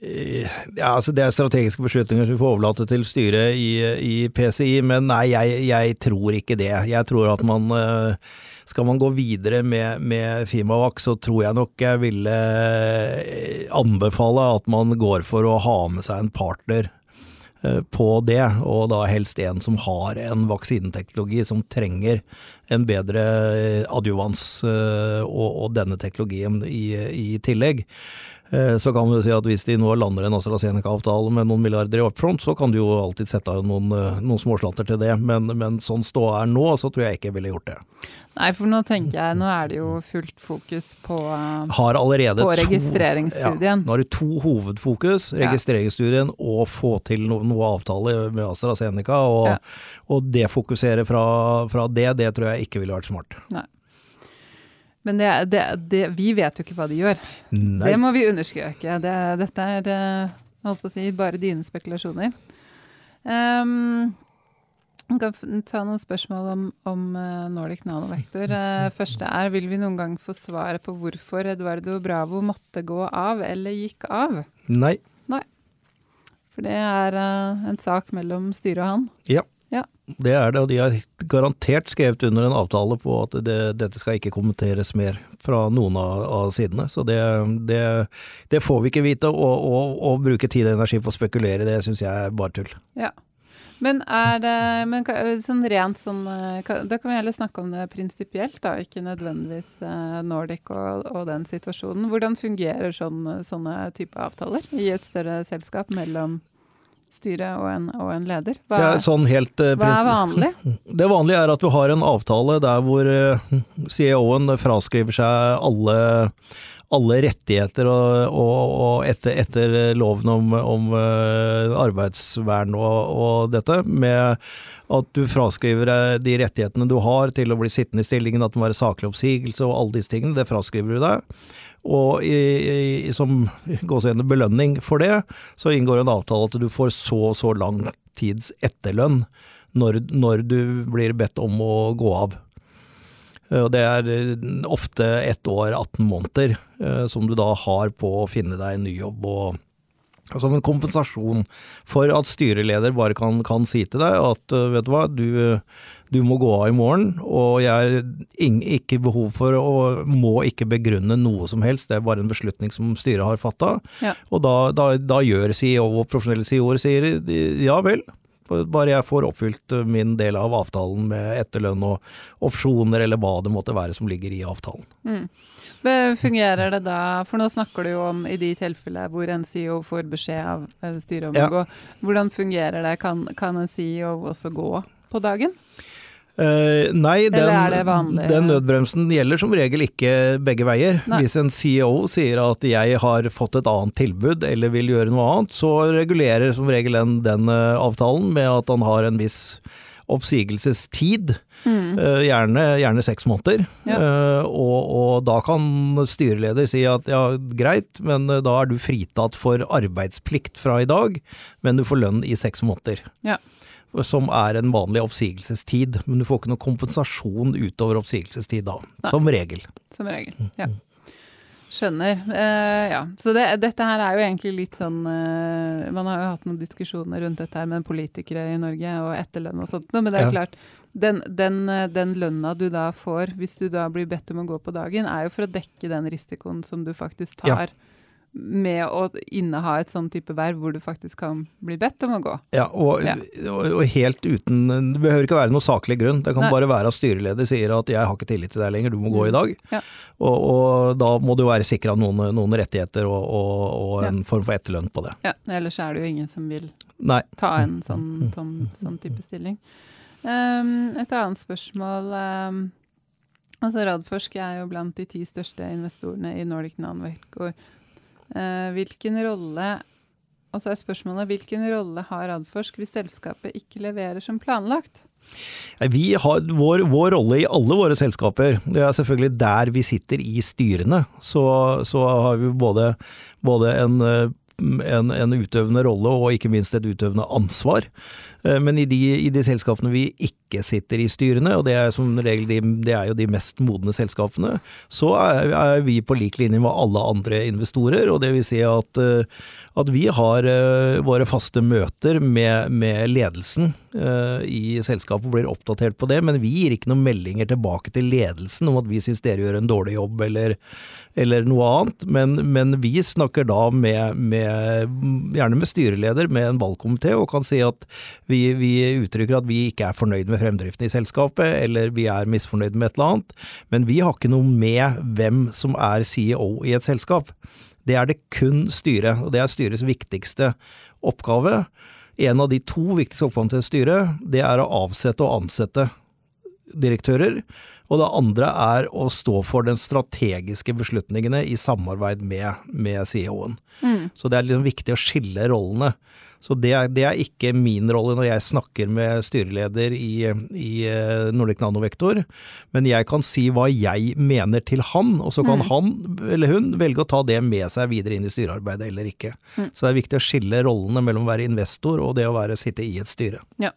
Eh, Ja, altså Det er strategiske beslutninger som vi får overlate til styret i, i PCI, men nei, jeg, jeg tror ikke det. Jeg tror at man eh, Skal man gå videre med, med Fimavac, så tror jeg nok jeg ville eh, anbefale at man går for å ha med seg en partner eh, på det, og da helst en som har en vaksineteknologi som trenger en bedre eh, adjuvans og, og denne teknologien i, i tillegg. Eh, Så kan vi si at hvis de nå lander en AstraZeneca-avtale med noen milliarder i upfront, så kan du jo alltid sette av noen, eh, noen småslatter til det, men, men sånn ståa er nå, så tror jeg ikke jeg ville gjort det. Nei, for nå tenker jeg, nå er det jo fullt fokus på eh, Har allerede På to- registreringsstudien. Ja, nå har det to hovedfokus, registreringsstudien og få til noe, noe avtale med AstraZeneca, og, Ja. og defokusere fra, fra det, det tror jeg ikke ville vært smart. Men det, det, det, vi vet jo ikke hva de gjør. Nei. Det må vi understreke. Det, dette er eh, holdt på å si, bare dine spekulasjoner. Um, vi kan ta noen spørsmål om, om eh, Nordic Nanovektor. Uh, første er, vil vi noen gang få svaret på hvorfor Eduardo Bravo måtte gå av eller gikk av? Nei. Nei. For det er eh, en sak mellom styret og han. Ja. Ja. Det er det, og de har garantert skrevet under en avtale på at det, dette skal ikke kommenteres mer fra noen av, av sidene. Så det, det, det får vi ikke vite, og, og, og bruke tid og energi på å spekulere, det syns jeg er bare tull. Ja. Men er det men sånn rent sånn Da kan vi heller snakke om det prinsipielt, da, ikke nødvendigvis eh, Nordic og, og den situasjonen. Hvordan fungerer sånne, sånne type avtaler i et større selskap mellom styret og en, og en leder? Hva, Det er sånn helt uh, hva er vanlig? Det vanlige er at du har en avtale der hvor uh, CEO-en fraskriver seg alle, alle rettigheter og, og, og etter, etter loven om, om eh, arbeidsvern og, og dette, med at du fraskriver deg de rettighetene du har til å bli sittende i stillingen, at det må være saklig oppsigelse og alle disse tingene, det fraskriver du deg. Og i, i, som gåseøyne belønning for det, så inngår en avtale at du får så og så lang tids etterlønn når, når du blir bedt om å gå av. Og det er eh, ofte ett år, 18 måneder, eh, som du da har på å finne deg en ny jobb og, Som en kompensasjon for at styreleder bare kan, kan si til deg at vet du hva, du, du, må gå av i morgen, og jeg har ikke behov for og må ikke begrunne noe som helst, det er bare en beslutning som styret har fatta. Ja. Og da, da, da gjør CEO og profesjonelle CEO-er sier ja vel, bare jeg får oppfylt min del av avtalen med etterlønn og opsjoner eller hva det måtte være som ligger i avtalen. Mm. Fungerer det da, for nå snakker du jo om i de tilfellene hvor en CEO får beskjed av eh, styret om ja. å gå. Hvordan fungerer det? Kan, kan en CEO også gå på dagen? Uh, nei, den, den, nødbremsen gjelder som regel ikke begge veier. Nei. Hvis en CEO sier at jeg har fått et annet tilbud eller vil gjøre noe annet, så regulerer som regel den, den uh, avtalen med at han har en viss oppsigelsestid. Mm. Uh, gjerne, gjerne, seks måneder. Ja. Og, og, da kan styreleder si at ja, greit, men da er du fritatt for arbeidsplikt fra i dag, men du får lønn i seks måneder. Ja som er en vanlig oppsigelsestid. Men du får ikke noe kompensasjon utover oppsigelsestid da, Nei. som regel. Som regel, ja. Skjønner. Uh, ja. Så det, dette her er jo egentlig litt sånn uh, Man har jo hatt noen diskusjoner rundt dette her med politikere i Norge og etterlønn og sånt, men det er ja. klart den, den, eh, den, lønna du da får hvis du da blir bedt om å gå på dagen, er jo for å dekke den risikoen som du faktisk tar. Ja med å inneha et sånn type verv hvor du faktisk kan bli bedt om å gå. Ja, og, ja. og, helt uten Det behøver ikke være noe saklig grunn. Det kan Nei. bare være at styreleder sier at 'jeg har ikke tillit til deg lenger, du må gå i mm. dag'. Ja. Og, og, da må du være sikra noen, noen, rettigheter og, og en ja. form for etterlønn på det. Ja, ellers er det jo ingen som vil Nei. ta en sånn, sånn, sånn type stilling. Um, et annet spørsmål um, altså Radforsk er jo blant de ti største investorene i Nordic Nanvekor. Eh, hvilken rolle og så er spørsmålet hvilken rolle har Radforsk hvis selskapet ikke leverer som planlagt? Vi har vår, vår, rolle i alle våre selskaper, det er selvfølgelig der vi sitter i styrene. Så, så har vi både, både en, en, en, utøvende rolle og ikke minst et utøvende ansvar. Eh, men i de, i de, selskapene vi ikke sitter i styrene, og det er som regel de, det er jo de mest modne selskapene, så er, er vi på lik linje med alle andre investorer. og det vil si at, eh, at vi har uh, våre faste møter med, med ledelsen i selskapet og blir oppdatert på det, men vi gir ikke noen meldinger tilbake til ledelsen om at vi syns dere gjør en dårlig jobb eller, eller noe annet. Men, men, vi snakker da med, med, gjerne med styreleder, med en valgkomité, og kan si at vi, vi, uttrykker at vi ikke er fornøyd med fremdriften i selskapet, eller vi er misfornøyd med et eller annet. Men vi har ikke noe med hvem som er CEO i et selskap. Det er det kun styret, og det er styrets viktigste oppgave. En av de to viktigste oppgavene til styret, det er å avsette og ansette direktører. Og det andre er å stå for den strategiske beslutningene i samarbeid med, med CEO-en. Mm. Så det er liksom viktig å skille rollene. Så det er, det er, ikke min rolle når jeg snakker med styreleder i, i eh, Nordic Nanovektor, men jeg kan si hva jeg mener til han, og så kan mm. han eller hun velge å ta det med seg videre inn i styrearbeidet eller ikke. Mm. Så det er viktig å skille rollene mellom å være investor og det å være, sitte i et styre. Ja.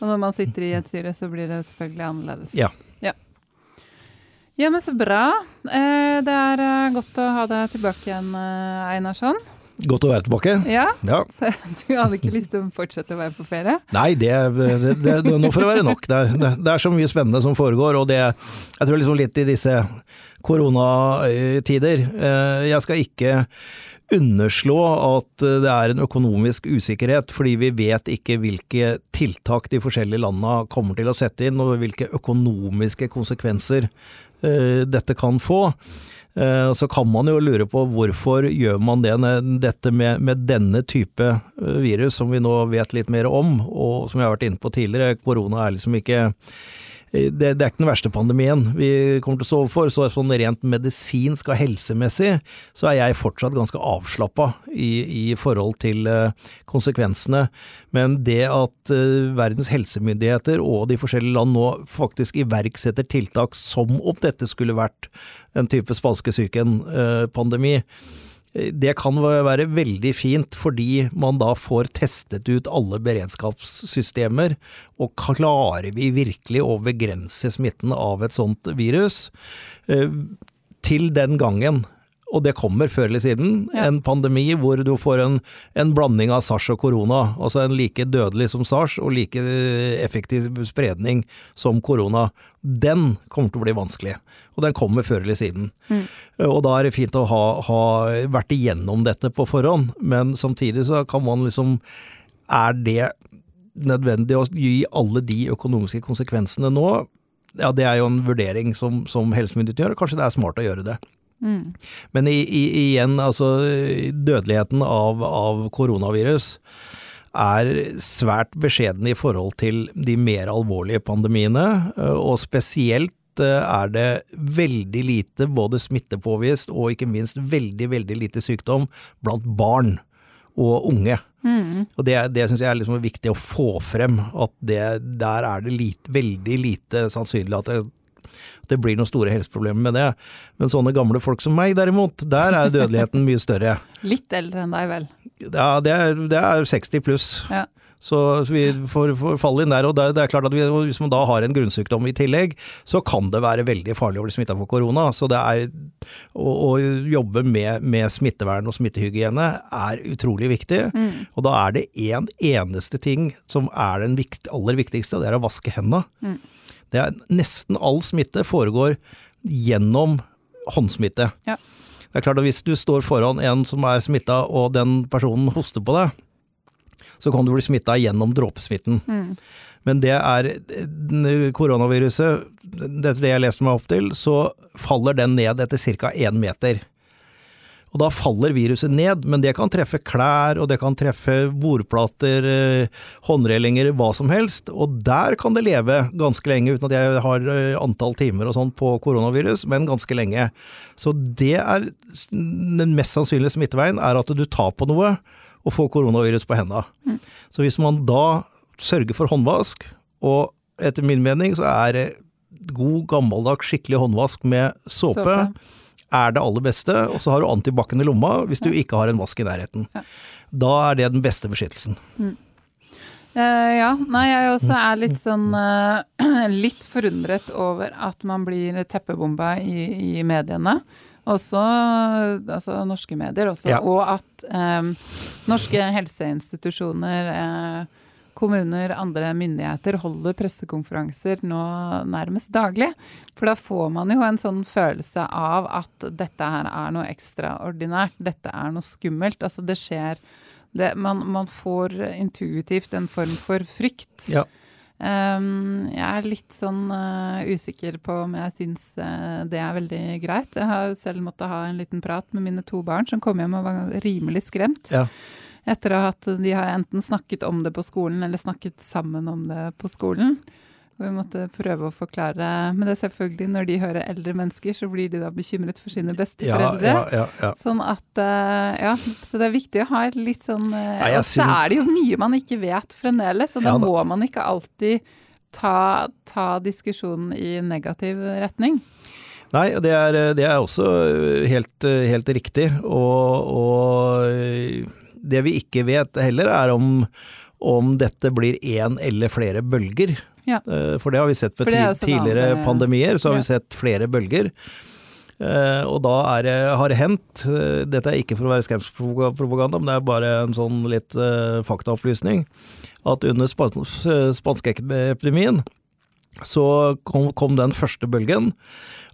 Og når man sitter i et styre, så blir det selvfølgelig annerledes. Ja. Ja. Men så bra. Eh, det er eh, godt å ha deg tilbake igjen, Einarsson. Godt å være tilbake. Ja, ja. Så du hadde ikke lyst til å fortsette å være på ferie? Nei, det, det, det, det nå får det være nok. Det er, det er, så mye spennende som foregår, og det Jeg tror liksom litt i disse koronatider eh, Jeg skal ikke underslå at det er en økonomisk usikkerhet, fordi vi vet ikke hvilke tiltak de forskjellige landene kommer til å sette inn, og hvilke økonomiske konsekvenser eh, dette kan få. Eh, så kan man jo lure på hvorfor gjør man det, dette med, med, denne type eh, virus, som vi nå vet litt mer om, og som jeg har vært inne på tidligere. Korona er liksom ikke det, det, er ikke den verste pandemien vi kommer til å stå overfor. Så sånn rent medisinsk og helsemessig så er jeg fortsatt ganske avslappa i, i, forhold til uh, konsekvensene. Men det at uh, verdens helsemyndigheter og de forskjellige land nå faktisk iverksetter tiltak som om dette skulle vært en type spanskesyken-pandemi, uh, det kan være veldig fint, fordi man da får testet ut alle beredskapssystemer, og klarer vi virkelig å begrense smitten av et sånt virus? Eh, til den gangen og det kommer før eller siden. Ja. En pandemi hvor du får en, en blanding av sars og korona. Altså en like dødelig som sars og like effektiv spredning som korona. Den kommer til å bli vanskelig, og den kommer før eller siden. Mm. Og da er det fint å ha, ha vært igjennom dette på forhånd, men samtidig så kan man liksom Er det nødvendig å gi alle de økonomiske konsekvensene nå? Ja, det er jo en vurdering som, som helsemyndighetene gjør, og kanskje det er smart å gjøre det. Mm. Men i, i, igjen, altså dødeligheten av, av koronavirus er svært beskjeden i forhold til de mer alvorlige pandemiene, og spesielt eh, er det veldig lite både smittepåvist og ikke minst veldig, veldig lite sykdom blant barn og unge. Mm. Og Det, det syns jeg er liksom viktig å få frem, at det, der er det lite, veldig lite sannsynlig at det, det blir noen store helseproblemer med det. Men sånne gamle folk som meg derimot, der er dødeligheten mye større. Litt eldre enn deg, vel. Ja, det er, det er 60 pluss. Ja. Så, vi får, får falle inn der. Og det, det er klart at vi, hvis man da har en grunnsykdom i tillegg, så kan det være veldig farlig å bli smitta for korona. Så det er å, å jobbe med, med smittevern og smittehygiene er utrolig viktig. Mm. Og da er det én en eneste ting som er den vikt, aller viktigste, og det er å vaske hendene. Mm. Det er Nesten all smitte foregår gjennom håndsmitte. Ja. Det er klart at Hvis du står foran en som er smitta, og den personen hoster på deg, så kan du bli smitta gjennom dråpesmitten. Mm. Men det er koronaviruset, etter det jeg leste meg opp til, så faller den ned etter ca. én meter. Og da faller viruset ned, men det kan treffe klær, og det kan treffe bordplater, eh, håndrelinger, hva som helst. Og der kan det leve ganske lenge, uten at jeg har eh, antall timer og sånn på koronavirus, men ganske lenge. Så det er den mest sannsynlige smitteveien, er at du tar på noe og får koronavirus på henda. Mm. Så hvis man da sørger for håndvask, og etter min mening så er det god gammeldags skikkelig håndvask med såpe, Såpe. Er det aller beste, og så har du antibac i lomma hvis du ikke har en vask i nærheten. Da er det den beste beskyttelsen. Uh, ja, nei, jeg også er litt sånn uh, Litt forundret over at man blir teppebomba i, i mediene. Også altså norske medier, også. Ja. Og at um, norske helseinstitusjoner, eh, kommuner, andre myndigheter holder pressekonferanser nå nærmest daglig. For da får man jo en sånn følelse av at dette her er noe ekstraordinært. Dette er noe skummelt. Altså det skjer det, man, man får intuitivt en form for frykt. Ja. Um, jeg er litt sånn uh, usikker på om jeg syns uh, det er veldig greit. Jeg har selv måttet ha en liten prat med mine to barn som kom hjem og var rimelig skremt. Ja. Etter at de har enten snakket om det på skolen eller snakket sammen om det på skolen. Og vi måtte prøve å forklare Men det er selvfølgelig når de hører eldre mennesker, så blir de da bekymret for sine besteforeldre. ja, ja, ja. Sånn at eh, Ja, så det er viktig å ha et litt sånn eh, Ja, Og så er det jo mye man ikke vet fremdeles, og da. må man ikke alltid ta, ta diskusjonen i negativ retning. Nei, det er, det er også helt, helt riktig. Og, og det vi ikke vet heller, er om, om dette blir én eller flere bølger. Ja. Eh, For det har vi sett ved er tidligere vanlig. pandemier, så har vi sett flere bølger. Eh, Og da er har det hendt, eh, dette er ikke for å være skremselspropaganda, men det er bare en sånn litt faktaopplysning, at under span- spanskeepidemien så kom, kom den første bølgen,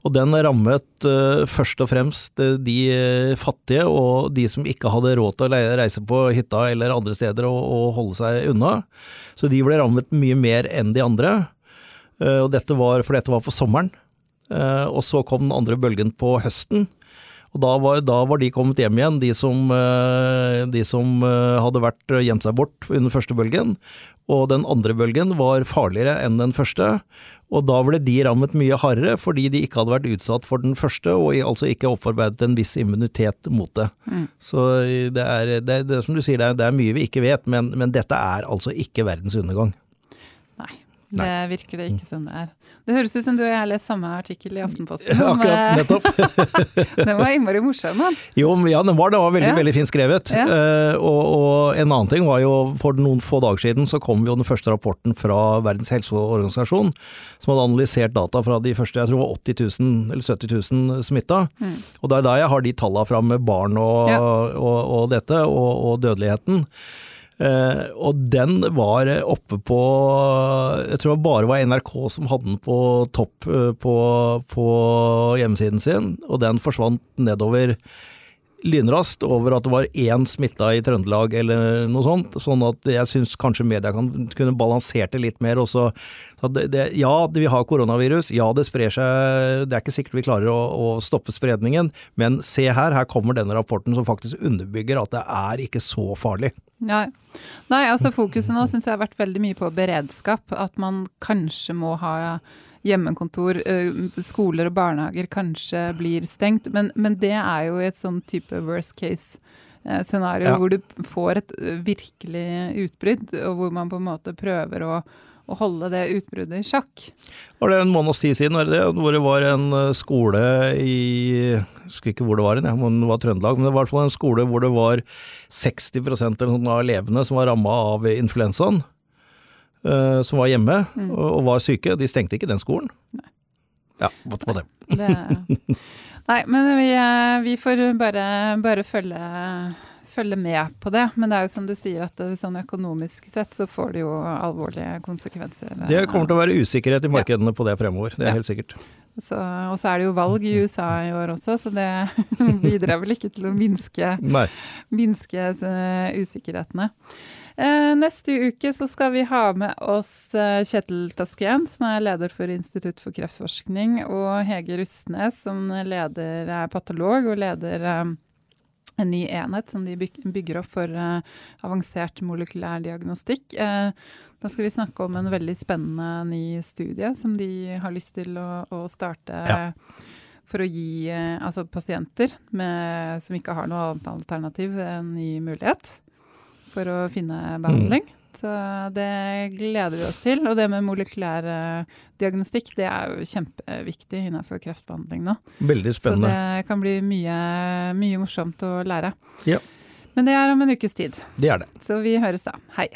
og den rammet uh, først og fremst eh, de eh, fattige og de som ikke hadde råd til å reise på hytta eller andre steder og, og holde seg unna. Så de ble rammet mye mer enn de andre. Uh, og dette var, for dette var på sommeren. Uh, og så kom den andre bølgen på høsten. Og da var, da var de kommet hjem igjen, de som, eh, de som eh, hadde vært gjemt seg bort under første bølgen. Og den andre bølgen var farligere enn den første. Og da ble de rammet mye hardere, fordi de ikke hadde vært utsatt for den første, og altså ikke opparbeidet en viss immunitet mot det. Mm. Så det er, det, det som du sier, det er, det er mye vi ikke vet, men, men dette er altså ikke verdens undergang. Nei. Det virker det ikke som det er. Det høres ut som du og jeg har lest samme artikkel i Aftenposten. Ja, akkurat, nettopp. den var innmari morsom, den. Jo, ja, den var, den var veldig, Ja. veldig fint skrevet. Ja. Uh, og, og en annen ting var jo, for noen få dager siden så kom jo den første rapporten fra Verdens helseorganisasjon, som hadde analysert data fra de første, jeg tror det var 80 000 eller 70 000 smitta. Mm. Og det er da jeg har de tallene fra med barn og, og, og dette, og, og dødeligheten. Eh, og den var oppe på Jeg tror det bare var NRK som hadde den på topp eh, på, på hjemmesiden sin, og den forsvant nedover lynraskt over at det var én smitta i Trøndelag eller noe sånt. Sånn at jeg syns kanskje media kan, kunne balansert det litt mer. Også. Så det, det, ja, vi har koronavirus. Ja, det sprer seg. Det er ikke sikkert vi klarer å, å stoppe spredningen, men se her, her kommer denne rapporten som faktisk underbygger at det er ikke så farlig. Ja. Nei, altså fokuset nå syns jeg har vært veldig mye på beredskap. At man kanskje må ha hjemmekontor, skoler og barnehager kanskje blir stengt. Men, men det er jo et sånn type worst case eh, scenario Ja. hvor du får et virkelig utbrudd, og hvor man på en måte prøver å, å holde det utbruddet i sjakk. Var det en måneds tid siden, det? Hvor det var en eh, skole i Jeg husker ikke hvor det var, men det var Trøndelag, men det var i hvert fall en skole hvor det var 60 eller sånn av elevene som var ramma av influensaen. Eh, som var hjemme og, og var syke. De stengte ikke den skolen. Ja, what på det? Det, nei, men vi, eh, vi får bare, bare følge, følge med på det. Men det er jo som du sier, at sånn økonomisk sett så får det jo alvorlige konsekvenser. Det kommer til å være usikkerhet i markedene på det fremover, det er Ja. helt sikkert. Så, og så er det jo valg i USA i år også, så det bidrar vel ikke til å minske, minske eh, usikkerhetene. Eh, neste uke så skal vi ha med oss eh, Kjetil Taskén, som er leder for Institutt for kreftforskning, og Hege Rustnes, som leder, er patolog og leder eh, en ny enhet som de bygger opp for avansert molekylær diagnostikk. Da skal vi snakke om en veldig spennende ny studie som de har lyst til å, å starte Ja. for å gi altså pasienter med, som ikke har noe annet alternativ, en ny mulighet for å finne behandling. Så det gleder vi oss til. Og det med molekylær eh, diagnostikk, det er jo kjempeviktig innenfor kreftbehandling nå. Veldig spennende. Så det kan bli mye, mye morsomt å lære. Ja. Men det er om en ukes tid. Det er det. Så vi høres da. Hei.